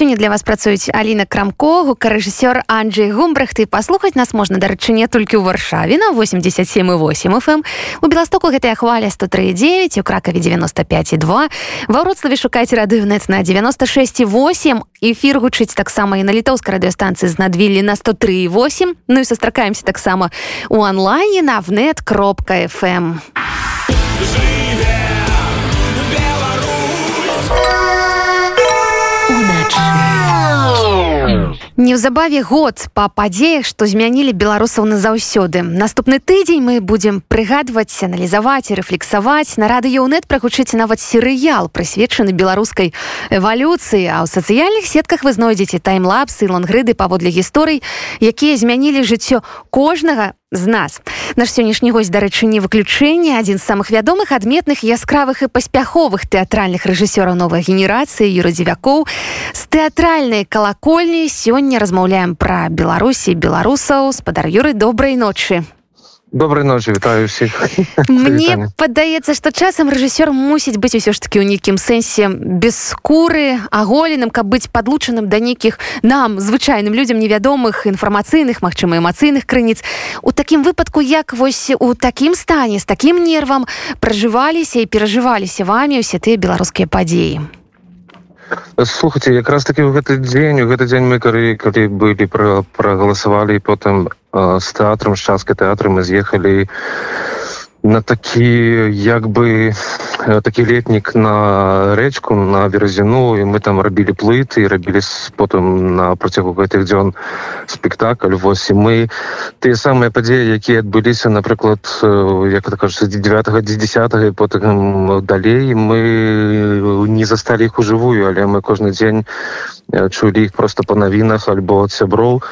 сёння для вас працуюць Аліна крамко гукарэжысёр Анджей гумбрахт. І паслухаць нас можна дарэчы не толькі ў варшаве на 87,8 фм у беластоку гэтая хваля 103,9 у кракаве 95,2 ва вроцлаве шукайце радыўнет на 96,8 эфір гучыць таксама і на літоўскай радыёстанцыі з надвілі на 103,8 ну і сустракаемся таксама у онлайне на внет кропка fm Неўзабаве год па падзеях, што змянілі беларусаў назаўсёды. Наступны тыдзень мы будзем прыгадваць, аналізаваць і рэфлексаваць. На радыёнет прагучыць нават серыял, прысвечаны беларускай эвалюцыі, а ў сацыяльных сетках вы знойдзеце таймлапсы, лангрыды паводле гісторый, якія змянілі жыццё кожнага з нас. Наш сённяшні гость дарэчы не выключэнне адзін з самых вядомых адметных яскравых і паспяховых тэатральных рэжысёраў новай генерацыі юрадзівякоў з тэатральнай калакольні сёння размаўляем пра беларусі беларусаў. Спадар юры добрай ночы доброй ночи вітаю всех мне падаецца что часам рэжысёр мусіць быць усё ж таки ў нейкім сэнсе без скуры аголеным каб быць подлучаным да нейкіх нам звычайным людям невядомых інфармацыйных магчыма эмацыйных крыніц. У такім выпадку як вось у такім стане з такім нервам пражываліся і перажываліся вами усе тыя беларускія падзеі? Слухайте якраз таки в гэты дзень у гэты дзень мы калі калі былі пра прагаласавалі потым з тэатрам з часткай тэатры мы з'ехалі на такі як бы такі летнік на рэчку на беразіну і мы там рабілі плыты і рабілі потым на працягу гэтых дзён спектакль. Вось і мы тыя самыя падзеі якія адбыліся напрыклад як это кажется 9 10 і потым далей мы не засталі іх у жывую але мы кожны дзень чулі іх просто па навінах альбо ад сяброў.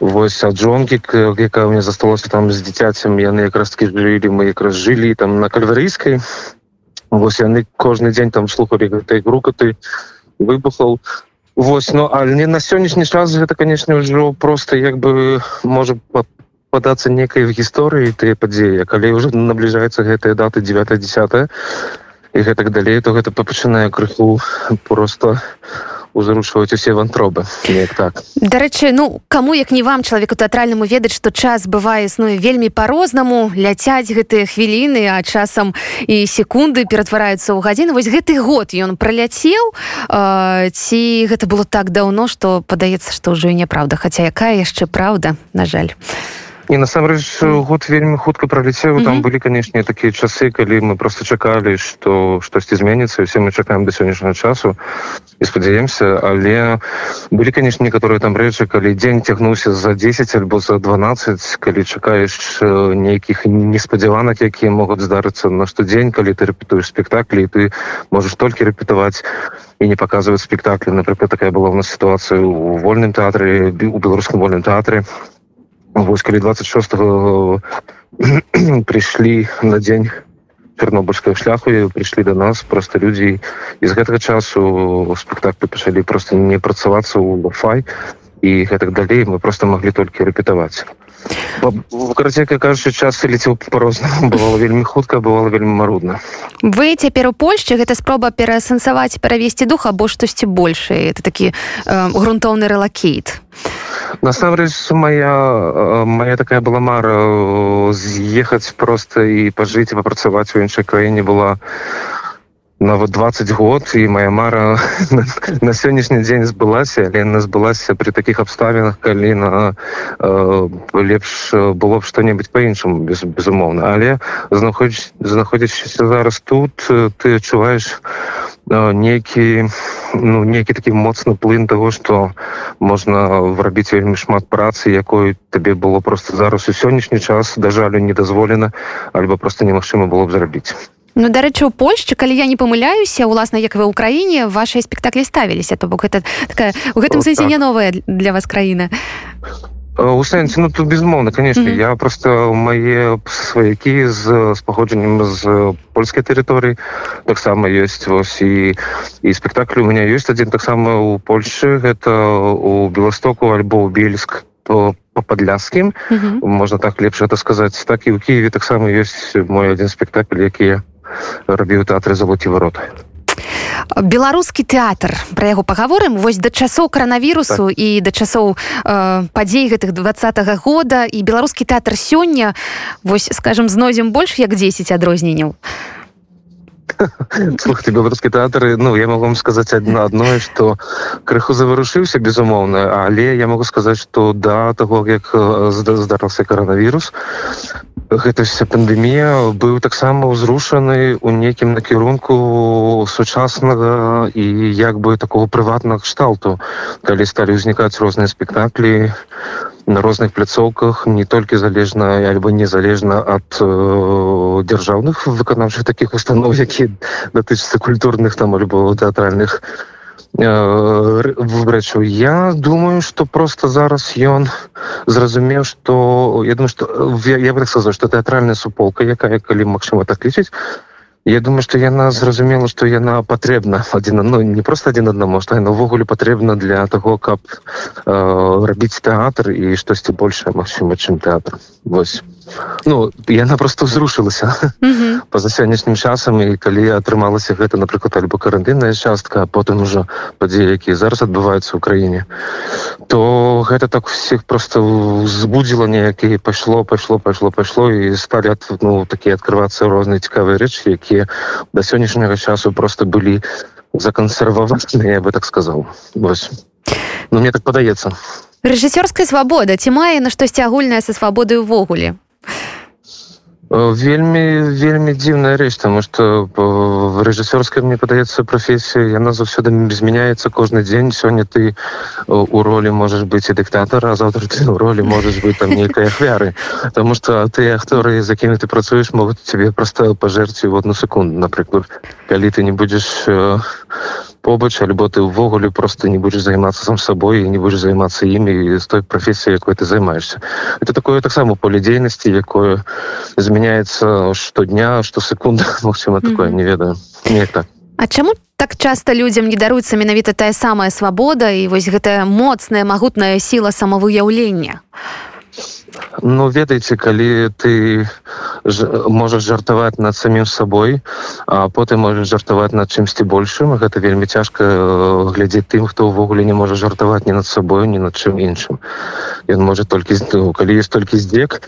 Вось ад жонкі якая мне засталося там з дзіцяцем яны якраз таки жылі мы якраз жылі там на кальварыйскай вось яны кожны дзень там слухалі гэтай грукаты выбухаў вось ну але не на сённяшні час гэта канешне ўжо просто як бы можа падацца некай в гісторыі тыя падзеі. Калі ўжо набліжаецца гэтыя даты 9 10 і гэтак далей то гэта пачынае крыху просто у узрушваць усе вантробы так. Дарэчы ну кому як не вам чалавеку тэатральнаму ведаць што час бывае існуе вельмі по-рознаму ляцяць гэтыя хвіліны а часам і секунды ператвараюцца ў гадзіны вось гэты год ён праляцеў. Э, ці гэта было так даўно што падаецца што ўжо і няправда хаця якая яшчэ праўда на жаль. а не насамрэч год вельмі хутка проліцеў там былі канешне такія часы калі мы просто чакалі что штосьці зменіцца все мы чакаем до сённяшняга часу і спадзяемся. Але былі канешне некаторыя там рэчы калі дзень цягнуўся за 10 альбо за 12 калі чакаеш нейкіх неспадзяванак якія могуць здарыцца на штодзень калі ты рэпетуеш спектаклі ты можаш толькі рэпетаваць і не показывать спектаклі. Напрыклад такая была у нас сітуацыя у вольным тэатры у беларускам вольным тэатры вось калі 26 прыйшлі на дзень чернобыльскага шляху прыйшлі до нас просто людзі з гэтага часу спектаклі пачалі просто не працавацца ў лафай і гэтак далей мы просто маглі толькі рэпетаваць. Карцека кажучы час ліцеў по-рознаму бывало вельмі хутка бывало вельмі марудна. Вы цяпер у польшчы гэта спроба пераасэнсаваць перавесці дух або штосьці большее это такі э, грунтоўны рэлакейт. Насамрэч моя э, моя такая была мара э, з'ехаць просто і пажыць і папрацаваць у іншай краіне была нават 20 год і моя мара на, сённяшні дзень збылася але яна збылася при таких абставінах калі на э, лепш было б что-небудзь по-іншаму без безумоўна але знаходзячыся зараз тут ты адчуваеш э, нейкі ну нейкі такі моцны плын того что можна врабіць вельмі шмат працы якой табе было просто зараз у сённяшні час да жалю не дазволена альбо просто немагчыма было б зрабіць Ну дарэчы у Польшчы калі я не памыляюся уласна як вы ў краіне вашыя спектаклі ставіліся то бок гэта такая у гэтым сэнсе так. не новая для вас краіна у сэнсе ну тут безумоўна конечно mm -hmm. я просто мае сваякі з з паходжаннем з польскай тэрыторыі таксама ёсць вось і і спектакль у меня ёсць адзін таксама у польльшы гэта у беластоку альбо ў бельск по по падляскім mm -hmm. можна так лепш это сказаць так і ў кіеве таксама ёсць мой адзін спектакль які я рабіў тэатры залоці варота беларускі тэатр. Пра яго пагаворым вось да часоў каранавірусу так. і да часоў э, падзей гэтых два года. І беларускі тэатр сёння вось скажем знойдзем больш як 10 адрозненняў слухайте беларускі тэатры ну я могу вам сказаць адно что крыху заварушыўся безумоўна але я могу сказаць что да того як здарался коронавірус гэта вся пандемія быў таксама ўзрушаны у нейкім накірунку сучаснага і як бы такого прыватнага кшталту. Калі сталі ўзнікаць розныя спектаклі на розных пляцоўках не толькі залежна альбо незалежна ад э, дзяржаўных выканаўчых таких установ які датычацца культурных там альбо тэатральных э, выбрачу я думаю что просто зараз ён зразумеў что я думаю что я, я бы так сказал что тэатральная суполка якая калі магчыма так лічыць Я думаю что яна зразумела что яна патрэбна один ну не просто один аднаму что яна увогуле патрэбна для того каб э, рабіць тэатр і штосьці большее магчыма чым тэатр. Восьось ну яна просто узрушылася mm -hmm. по-за сённяшнім часам і калі атрымалася гэта напрыклад альбо карантынная частка потым ужо падзеі якія зараз адбываюцца ў краіне то гэта так всех просто збудзіла неякі пайшло пайшло пайшло пайшло і сталі ну такія открывацца розныя цікавыя рэчы якія да сённяшняга часу просто былі закансерваваны я бы так сказал вось. Ну мне так падаецца. Рэжысёрская свабода. Ці мае на штосьці агульнае са свабодай увогуле вельмі вельмі дзіўная рэч тому что рэжысёрская мне падаецца прафесія яна заўсёды змяняецца кожны дзень сёння ты у ролі можаш быць і дыктатар а заўтра ты у ролі можаш быць там нейкай ахвяры потому что ты акторы за кімі ты працуеш могуць тебе просто пажэрці в одну секунду. Напрыклад калі ты не будзеш побач альбо ты ўвогуле просто не будзеш займацца сам сабой і не будзеш займацца імі з той прафесіяй якой ты займаешься это такое таксама поле дзейнасці якое змяняецца штодня што секунда магчыма такое не ведаю. Не так. А чаму так часта людзям не даруецца менавіта тая самая свабода і вось гэтая моцная магутная сіла самавыяўлення Ну ведаеце калі ты можаш жартаваць над самім сабой а потым можаш жартаваць над чымсьці большым гэта вельмі цяжка э, глядзець тым хто ўвогуле не можа жартаваць ні над сабою ні над чым іншым. Ён можа толькі ну, калі ёсць толькі здзек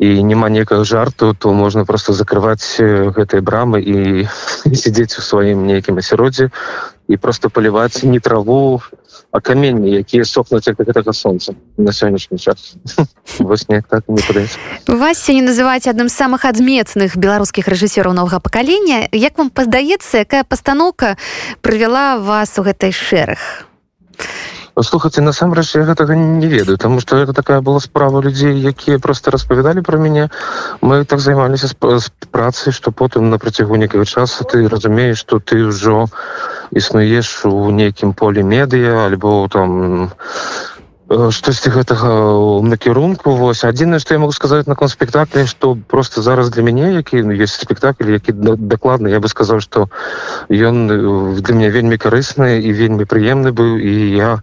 і няма некага жарту то можна просто закрываць э, гэтыя брамы і сядзець у сваім нейкім асяроддзе і просто паліваць не траву а каменні якія сохнуць як гэтага сонца на сённяшні час. Вось не так не падаецца вас не называць адным з самых адметных беларускіх рэжысёраў новага пакалення як вам падаецца якая пастаноўка прывяла вас у гэтай шэраг слухайте насамрэч я гэтага не ведаю тому что это такая была справа людзей якія просто распавядалі про мяне. Мы так займаліся з працай что потым на працягу некага часу ты разумееш что ты ўжо існуеш у нейкім полі медыа альбо там штосьці гэтага накірунку вось адзінае што я могу сказаць на спектакле што просто зараз для мяне які ну, есть спектакль які дакладна я бы сказаў што ён для мяне вельмі карысны і вельмі прыемны быў і я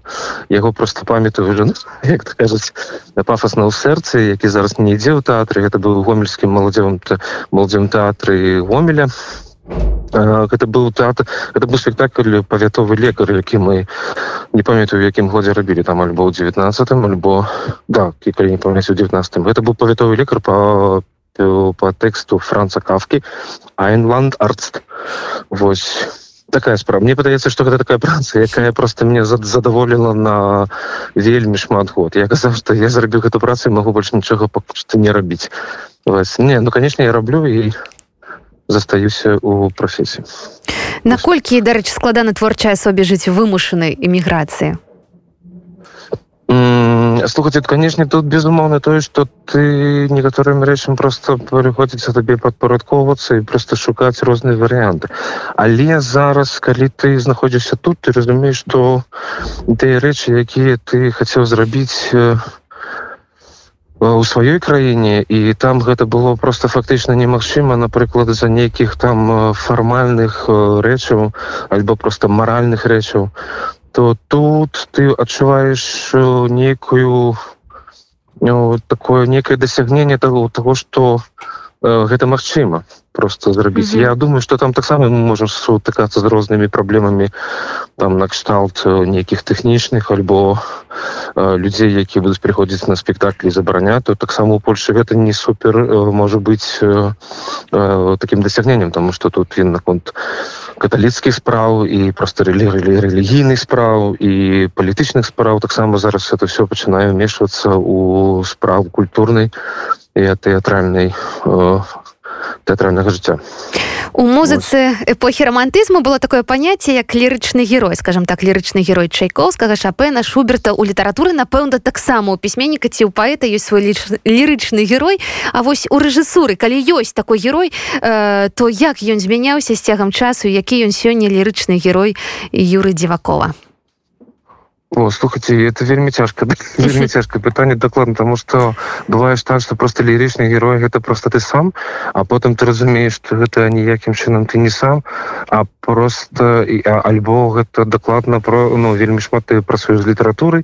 яго просто памятаю уже як кажуць пафосна ў сэрцы які зараз не ідзе ў тэатры. Гэта быў гомельскім маладзевым маладзем тэатры гомеля гэта быў тэатр это быў спектакль павятовы лекар які мы не памятаю якім годзе рабілі там альбо ў 19 альбо да калі не памяць у 19 это быў павятовы лекар по по тэксту франца кавкі айнланд арст восьось такая справа. Мне падаецца что гэта такая праца якая просто мне задаволіла на вельмі шмат год. Я казаў что я зарабіў эту працу могу больше нічога пакуль што не рабіць. Вас не ну конечно я раблю і застаюся у прафесіі наколькі дарэчы складана творчая асобе жыць вымушанай эміграцыі? Слухаць канешне тут безумоўна тое што ты некаторым рэчам просто прыходзіцца табе падпарадковацца і просто шукаць розныя варыянты. Але зараз калі ты знаходзішся тут ты разумееш што тыя рэчы якія ты хацеў зрабіць у сваёй краіне і там гэта было просто фактычна немагчыма напрыклад за нейкіх там фармальных рэчаў альбо просто маральных рэчаў то тут ты адчуваеш некую ну, такое некае дасягненне того того что гэта магчыма просто зрабіць mm -hmm. Я думаю что там таксама мы можем сутыкацца з рознымі праблемамі там накшталт нейкіх тэхнічных альбо э, людзей які будуць прыходзіць на спектаклі забараня то таксама у Польше гэта не супер э, можа быть э, э, таким дасягненнем тому что тут він наконт каталіцкіх спраў і просто рэлі рэлігійных спраў і палітычных спраў таксама зараз это все пачынае вмешвацца у справу культурнай і тэатральнай э, тэатральнага жыцця у музыцы эпохі романтызму было такое паняцце як лірычны герой скажем так лірычны герой чайковскага шапена шуберта. У літаратуры напэўна таксама у пісьменніка ці ў паэта ёсць свой лірычны герой. А вось у рэжысуры калі ёсць такой герой э, то як ён змяняўся з цягам часу які ён сёння лірычны герой юры дзівакова О, слухайте это вельмі цяжка вельмі цяжкае пытанне дакладна тому что бываеш так что просто лірычны герой гэта просто ты сам а потым ты разумееш что гэта ніякім чынам ты не сам а просто і альбо гэта дакладна про ну вельмі шмат ты працуеш з літаратурай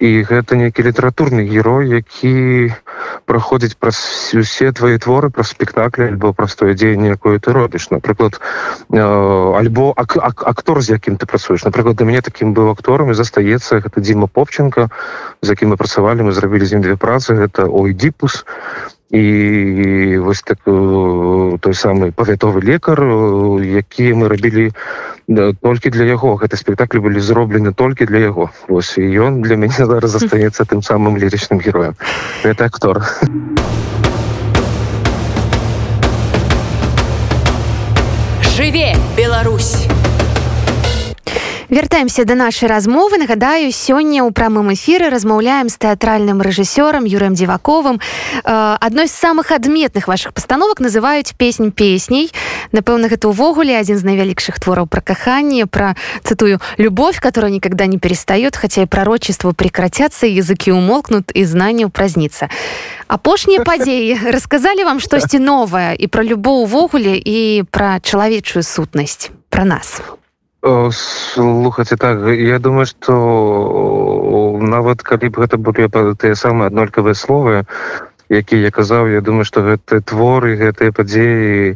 і гэта нейкі літаратурны герой які праходзіць праз усе твои творы про спектаклі альбо простое дзеянне якое ты робіш. Напрыклад э, альбо ак ак актор з якім ты працуеш напрыклад для мяне таким быў актором і застаецца здаецца гэта Дзіма попченко з якім мы працавалі мы зрабілі з ім две працы гэта ой дипус і вось так той самы павятовы лекар які мы рабілі толькі для яго. Гэты спектаклі былі зроблены толькі для яго. Ось і ён для мяне зараз застаецца тым самым лірычным героем. Это актор. Жыве Беларусь вяртаемся до нашай размовы. Нагадаю сёння ў прамым эфіры размаўляем з тэатральным рэжысёрам юрем дзіваковым. Адной з самых адметных ваших пастановак называюць песнь песней напэўна гэта увогуле адзін з найвялікшых твораў пра каханне пра цытую любовь которая никогда не перестает хотя и пророчество прекратятся языкі умолкнут і знанняў празніца апошнія падзеі рассказалі вам штосьці новае і пра любоў увогуле і пра чалавечую сутнасць про нас. у слухайте так я думаю что нават калі б гэта былі тыя самыя аднолькавыя словы які я казаў я думаю что гэты творы гэтыя падзеі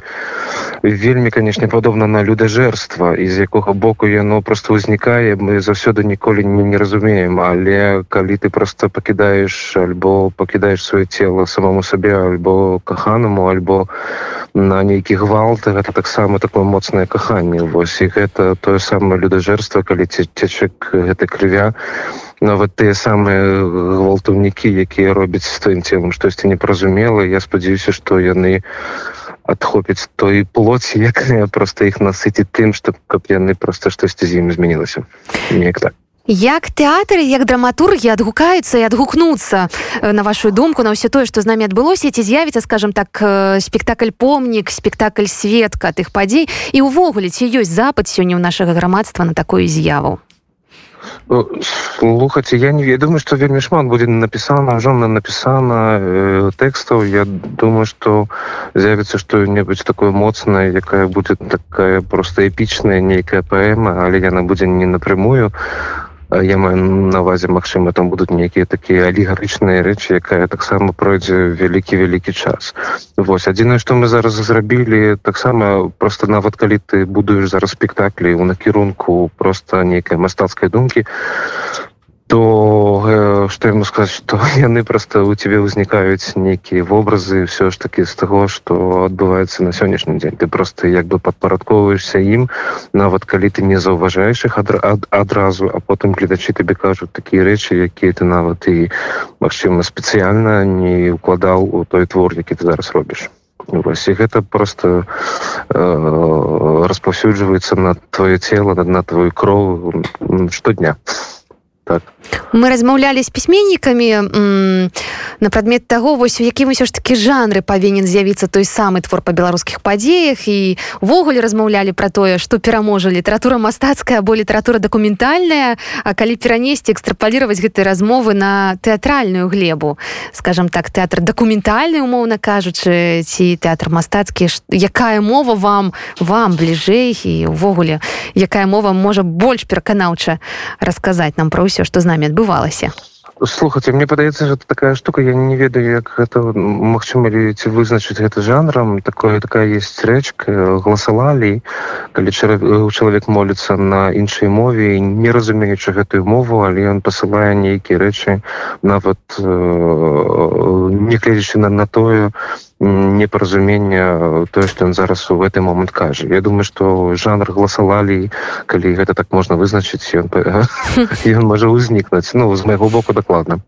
вельмі канешне падобна на людажэрства з якога боку яно просто ўзнікае мы заўсёды ніколі не, не разумеем. Але калі ты просто пакідаеш альбо пакідаеш сваё цело самому сабе альбо каханаму альбо на нейкі гвалт гэта таксама такое моцнае каханне. Вось і гэта тое самае людажэрства калі цечек гэта крывя нават тыя самыя гвалтаўнікі якія робяць з тваім целам штосьці непразумела я спадзяюся што яны адхопяць той плоці якая просто іх насыціць тым што каб яны просто штосьці з ім змянілася. Неяк так як тэатры як драматургі адгукаюцца і адгукнуцца на вашу думку на ўсё тое што з намі адбылося ці з'явіцца скажем так спектакль помнік спектакль светка тых падзей? І ўвогуле ці ёсць запад сёння ў нашага грамадства на такую з'яву? Слухаце я не ведаю что вельмі шмат будзе напісана жонна напісана э, тэкстаў. Я думаю что з'явіцца что-небудзь такое моцнае якая будзе такая просто эпічная нейкая паэма але яна будзе не напрямую я маю навазе Мачыма там будуць нейкія такія алігарычныя рэчы якая таксама пройдзе вялікі вялікі час. Восьось адзінае што мы зараз зрабілі таксама просто нават калі ты будуеш зараз спектаклі у накірунку просто нейкай мастацкай думкі то что ему сказать что яны просто у тебе ўзнікаюць нейкія вобразы все ж таки з того что адбываецца на сённяшні дзень ты просто як бы падпарадковаешься ім нават калі ты не заўважаеш их адра ад, адразу а потым гледачы тебе кажуць такія рэчы якія ты нават і магчыма спецыяльна не укладаў у той твор які ты зараз робіш Вось, гэта просто э, распаўсюджваецца на твоё цело на твою кроў штодня так мы размаўлялі з пісьменнікамі на прадмет таго вось у якім усё ж такі жанры павінен з'явіцца той самы твор па беларускіх падзеях. І увогуле размаўлялі пра тое што пераможа літаратура мастацкая або літаратура дакументальная. А калі перанесці экстрапаліраваць гэтай размовы на тэатральную глебу. Скажем так тэатр дакументальны умоўна кажучы ці тэатр мастацкі. Якая мова вам вам бліжэй і увогуле якая мова можа больш пераканаўча расказаць нам пра ўсё што з намі адбывалася слухайте мне падаецца гэта такая штука я не ведаю як гэта магчыма ці вызначыць гэта жанрам такое такая есть рэчка галасавалі калі чалавек моліцца на іншай мове не разумеючы гэтую мову але ён пасылае нейкія рэчы нават э, нягледзячы на на тое непаразумення тое што ён зараз у гэты момант кажа Я думаю што жанр галасавалі калі гэта так можна вызначыць ён ён можа ўзнікнуць. Ну з майго боку дакладна.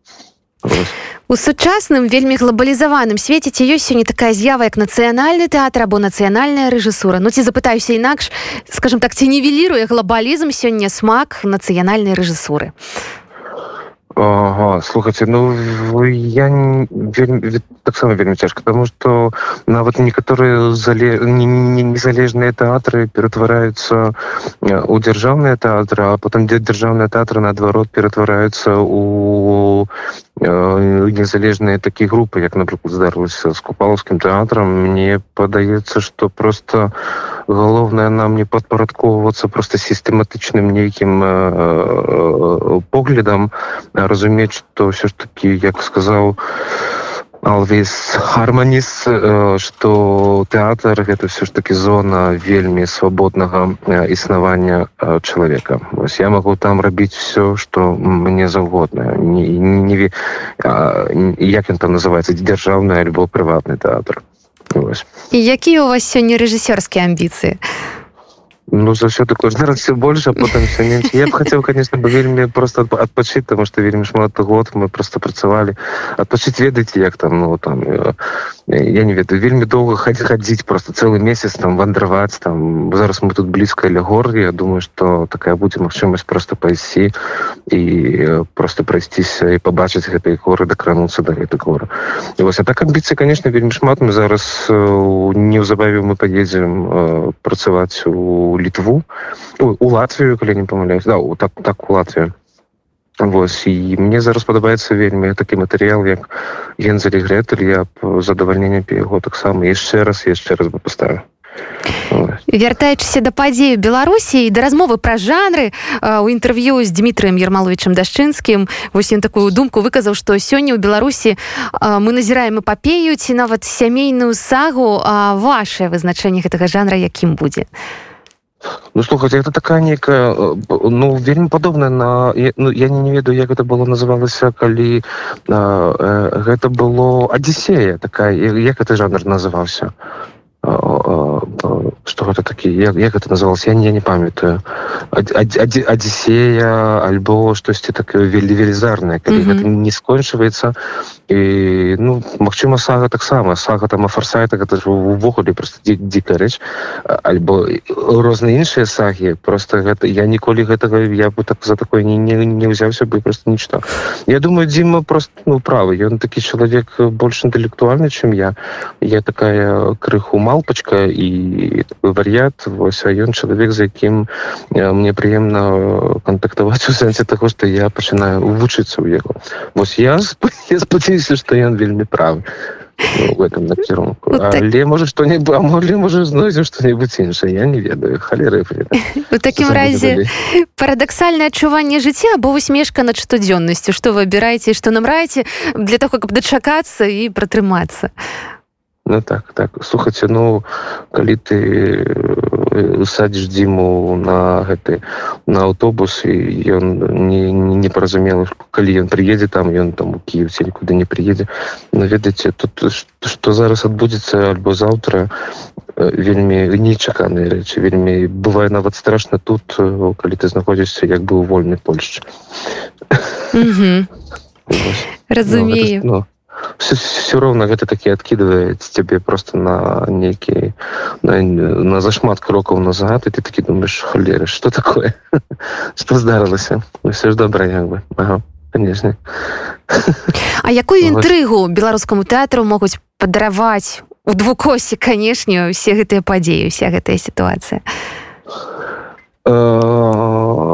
У сучасным вельмі глобалізаваным свеце ці ёсць сёння такая з'ява як нацыянальны тэатр або нацыянальная рэжысура? Ну ці запытаюся інакш скажем так ці нівеліруе глобалізм сёння смак нацыянальнай рэжысуры? а Ага, слухайте ну я таксама вельмі цяжка тому что нават некаторыя зале незалежныя тэатры ператвараюцца у дзяржаўныя тэатры а потом дзе дзяржаўныя тэатры наадварот ператвараюцца у незалежныя такія групы як напрыклад здарылася з купалаўскім тэатрам мне падаецца что просто галоўнае нам не падпарадковвацца просто сістэматычным нейкім поглядам разумець што ўсё ж такі як сказаў Алвіс Харманіс што тэатр гэта ўсё ж такі зона вельмі свабоднага існавання чалавека вось я магу там рабіць все што мне заўгодна не, не, не, як ён там называется дзяржаўны альбо прыватны тэатр і якія у вас сёння рэжысёрскія амбіцыі а Ну заўсёды кожны раз все больше потым все менш я б хотел конечно бы вельмі просто адпачыць тому что вельмі шмат год мы просто працавалі адпачыць ведаеце як там ну там я не ведаю вельмі доўга хадзі хадзіць просто целый месяц там вандраваць там зараз мы тут блізка ля гор я думаю что такая будзе магчымасць просто пайсці і просто прайсціся і побачыць гэтай горы дакрануцца до гэтай горы. І вось а так амбіцыі конечно вельмі шмат. Мы зараз неўзабаве мы поедзем працаваць у літву у латвію калі не памыляюсь. Да, так так у латвію Вось і мне зараз падабаецца вельмі такі матэрыял як гензелі грэтель я пе яго таксама яшчэ раз яшчэ раз бы паставіў. Вяртаючыся да падзею беларусі і да размовы пра жанры у інтэрв'ю з дмітрием ермаловичам дашчынскім вось ён такую думку выказаў што сёння ў беларусі мы назіраем эпапею ці нават сямейную сагу а ваше вызначэнне гэтага жанра якім будзе? а Ну слухайте это такая некая ну вельмі падобная на ну, я не, не ведаю як это было называлася калі э, гэта было адзісея такая як это жанр называўся что гэта такі як, як это называлось я не, не памятаю. Адзісея альбо штосьці такое вельмі велізарнае калі mm -hmm. гэта не скончваецца і ну Мачыма сага таксама сага там фарсайта гэта ж увогуле просто дзікая рэч альбо розныя іншыя сагі просто гэта я ніколі гэтага я бы так за такое не, не, не ўзяўся бы просто нічто Я думаю Дзіма просто ну правы ён такі чалавек больш інтэлектуальны чым я. Я такая крыху малпачка і вар'ят вось а ён чалавек за якім мне прыемна кантактаваць у сэнсе таго што я пачынаю вучыцца ў яго. Вось я спадзяюся што ён вельмі правы ну, в этом накірунку. Вот так... але можа што не могли можа знойдзем что-нибудь іншае я не ведаю халеры у такім разе парадаксальнае адчуванне жыцця або усмешка над штодзённасцю. Што вы абіраеце што нам раеце для того каб дачакацца і пратрымацца а Ну так так. Слухайте ну калі ты садзіш дзіму на гэты на аўтобус і ён не, не, не паразумела калі ён прыедзе там ён там у кіев ці нікуды не прыедзе но ну, ведаеце тут што зараз адбудзецца альбо заўтра вельмі нечаканыя рэчы вельмі бывае нават страшна тут калі ты знаходзішся як бы у вольнай польшчы разумею ну, все, все роўна гэта такі адкидывает цябе просто на нейкі на, на зашмат крокаў назад і ты такі думаешь халеры что такое? Что здарылася ну, все ж добра як бы ага. конечно. А якую інтрыгу беларускаму тэатру могуць падараваць у двукосе канешне усе гэтыя падзеі уся гэтая сітуацыя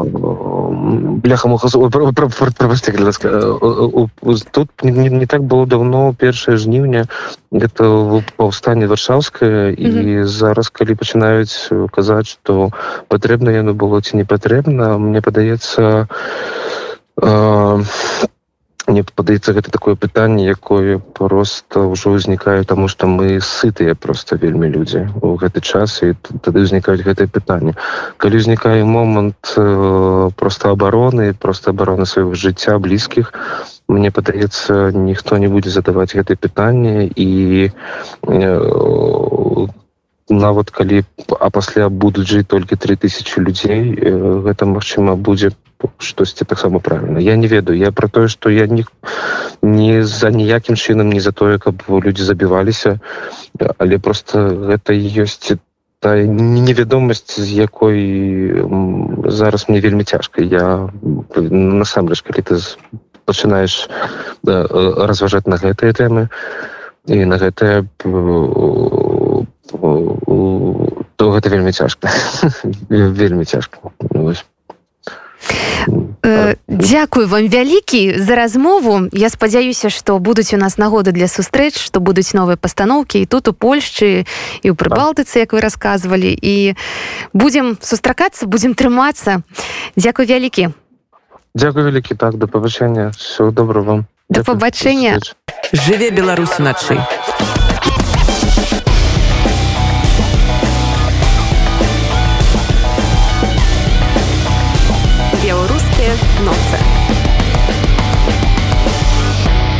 бляха тут не, не так было давно першае жніўня это паўстанне варшаўскае і mm -hmm. зараз калі пачынаюць казаць што патрэбна яно было ці не патрэбна мне падаецца э, мне падаецца гэта такое пытанне якое просто ўжо ўзнікае таму што мы сытыя просто вельмі людзі у гэты час і тады ўзнікаюць гэтае пытанне калі ўзнікае момант э, просто абароны просто абароны свайго жыцця блізкіх мне падаецца ніхто не будзе задаваць гэтае пытанне і э, нават калі а пасля будуць жыць толькі 3000 людзей э, гэта магчыма будзе штосьці таксама правильно я не ведаю я про тое что я не не за ніякім чынам не за тое каб людзі забіваліся але просто гэта ёсць та невядомасць з якой зараз мне вельмі цяжка. Я насамрэч калі ты пачынаеш да, разважаць на гэтыя тэмы і на гэтае то гэта вельмі цяжка. Вельмі цяжка. Э, дзякую вам вялікі за размову. Я спадзяюся што будуць у нас нагоды для сустрэч што будуць новыя пастаноўкі і тут у польшчы і ў прыбалтыцы як вы рассказывалі і будзем сустракацца будзем трымацца. Дзякуй вялікі. Дякую вялікі так да павышэння все добра вам. Да пабачэння. Жыве беларусь начай noce.